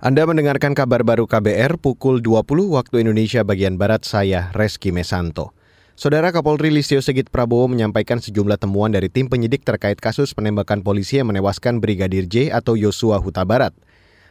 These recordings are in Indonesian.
Anda mendengarkan kabar baru KBR pukul 20 waktu Indonesia bagian Barat, saya Reski Mesanto. Saudara Kapolri Listio Sigit Prabowo menyampaikan sejumlah temuan dari tim penyidik terkait kasus penembakan polisi yang menewaskan Brigadir J atau Yosua Huta Barat.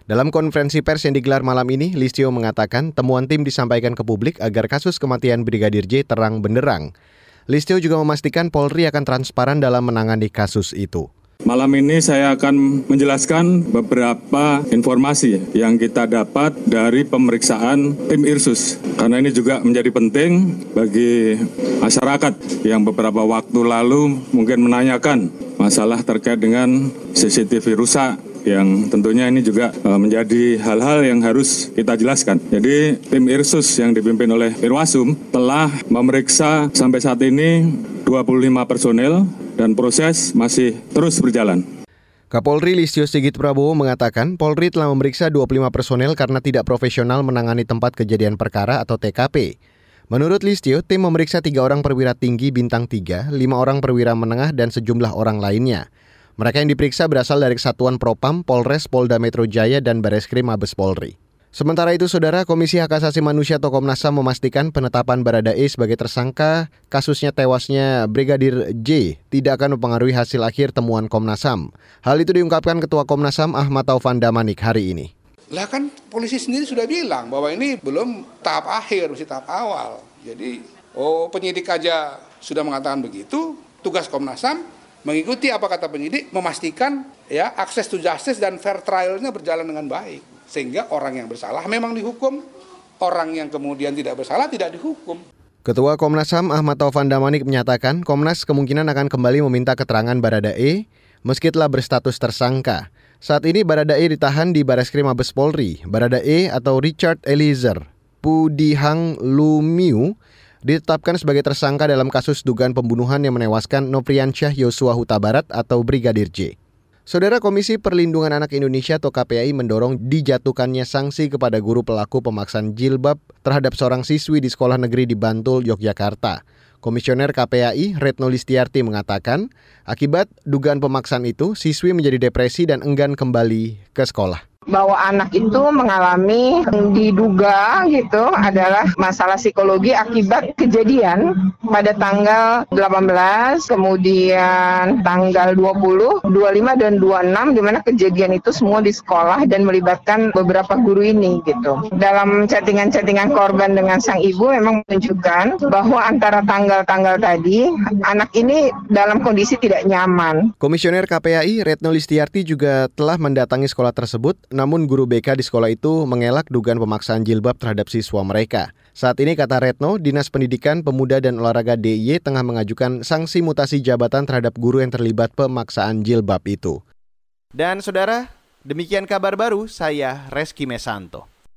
Dalam konferensi pers yang digelar malam ini, Listio mengatakan temuan tim disampaikan ke publik agar kasus kematian Brigadir J terang benderang. Listio juga memastikan Polri akan transparan dalam menangani kasus itu. Malam ini saya akan menjelaskan beberapa informasi yang kita dapat dari pemeriksaan tim Irsus. Karena ini juga menjadi penting bagi masyarakat yang beberapa waktu lalu mungkin menanyakan masalah terkait dengan CCTV rusak yang tentunya ini juga eh, menjadi hal-hal yang harus kita jelaskan. Jadi tim Irsus yang dipimpin oleh Irwasum telah memeriksa sampai saat ini 25 personel dan proses masih terus berjalan. Kapolri Listio Sigit Prabowo mengatakan Polri telah memeriksa 25 personel karena tidak profesional menangani tempat kejadian perkara atau TKP. Menurut Listio, tim memeriksa tiga orang perwira tinggi bintang 3, lima orang perwira menengah, dan sejumlah orang lainnya. Mereka yang diperiksa berasal dari Kesatuan Propam, Polres, Polda Metro Jaya, dan Bareskrim Mabes Polri. Sementara itu, Saudara Komisi Hak Asasi Manusia atau Komnas HAM memastikan penetapan Baradae sebagai tersangka kasusnya tewasnya Brigadir J tidak akan mempengaruhi hasil akhir temuan Komnas HAM. Hal itu diungkapkan Ketua Komnas HAM Ahmad Taufan Damanik hari ini. Lah kan polisi sendiri sudah bilang bahwa ini belum tahap akhir, masih tahap awal. Jadi, oh penyidik aja sudah mengatakan begitu, tugas Komnas HAM mengikuti apa kata penyidik, memastikan ya akses to justice dan fair trialnya berjalan dengan baik. Sehingga orang yang bersalah memang dihukum, orang yang kemudian tidak bersalah tidak dihukum. Ketua Komnas HAM Ahmad Taufan Damanik menyatakan Komnas kemungkinan akan kembali meminta keterangan Baradae meski telah berstatus tersangka. Saat ini Baradae ditahan di Bareskrim Mabes Polri. Baradae atau Richard Eliezer Pudihang Lumiu ditetapkan sebagai tersangka dalam kasus dugaan pembunuhan yang menewaskan Nopriansyah Yosua Huta Barat atau Brigadir J. Saudara Komisi Perlindungan Anak Indonesia atau KPAI mendorong dijatuhkannya sanksi kepada guru pelaku pemaksaan jilbab terhadap seorang siswi di sekolah negeri di Bantul, Yogyakarta. Komisioner KPAI Retno Listiarti mengatakan, akibat dugaan pemaksaan itu, siswi menjadi depresi dan enggan kembali ke sekolah bahwa anak itu mengalami diduga gitu adalah masalah psikologi akibat kejadian pada tanggal 18, kemudian tanggal 20, 25 dan 26 di mana kejadian itu semua di sekolah dan melibatkan beberapa guru ini gitu. Dalam chattingan-chattingan korban dengan sang ibu memang menunjukkan bahwa antara tanggal-tanggal tadi anak ini dalam kondisi tidak nyaman. Komisioner KPAI Retno Listiarti juga telah mendatangi sekolah tersebut namun guru BK di sekolah itu mengelak dugaan pemaksaan jilbab terhadap siswa mereka. Saat ini kata Retno, Dinas Pendidikan, Pemuda dan Olahraga DIY tengah mengajukan sanksi mutasi jabatan terhadap guru yang terlibat pemaksaan jilbab itu. Dan saudara, demikian kabar baru saya Reski Mesanto.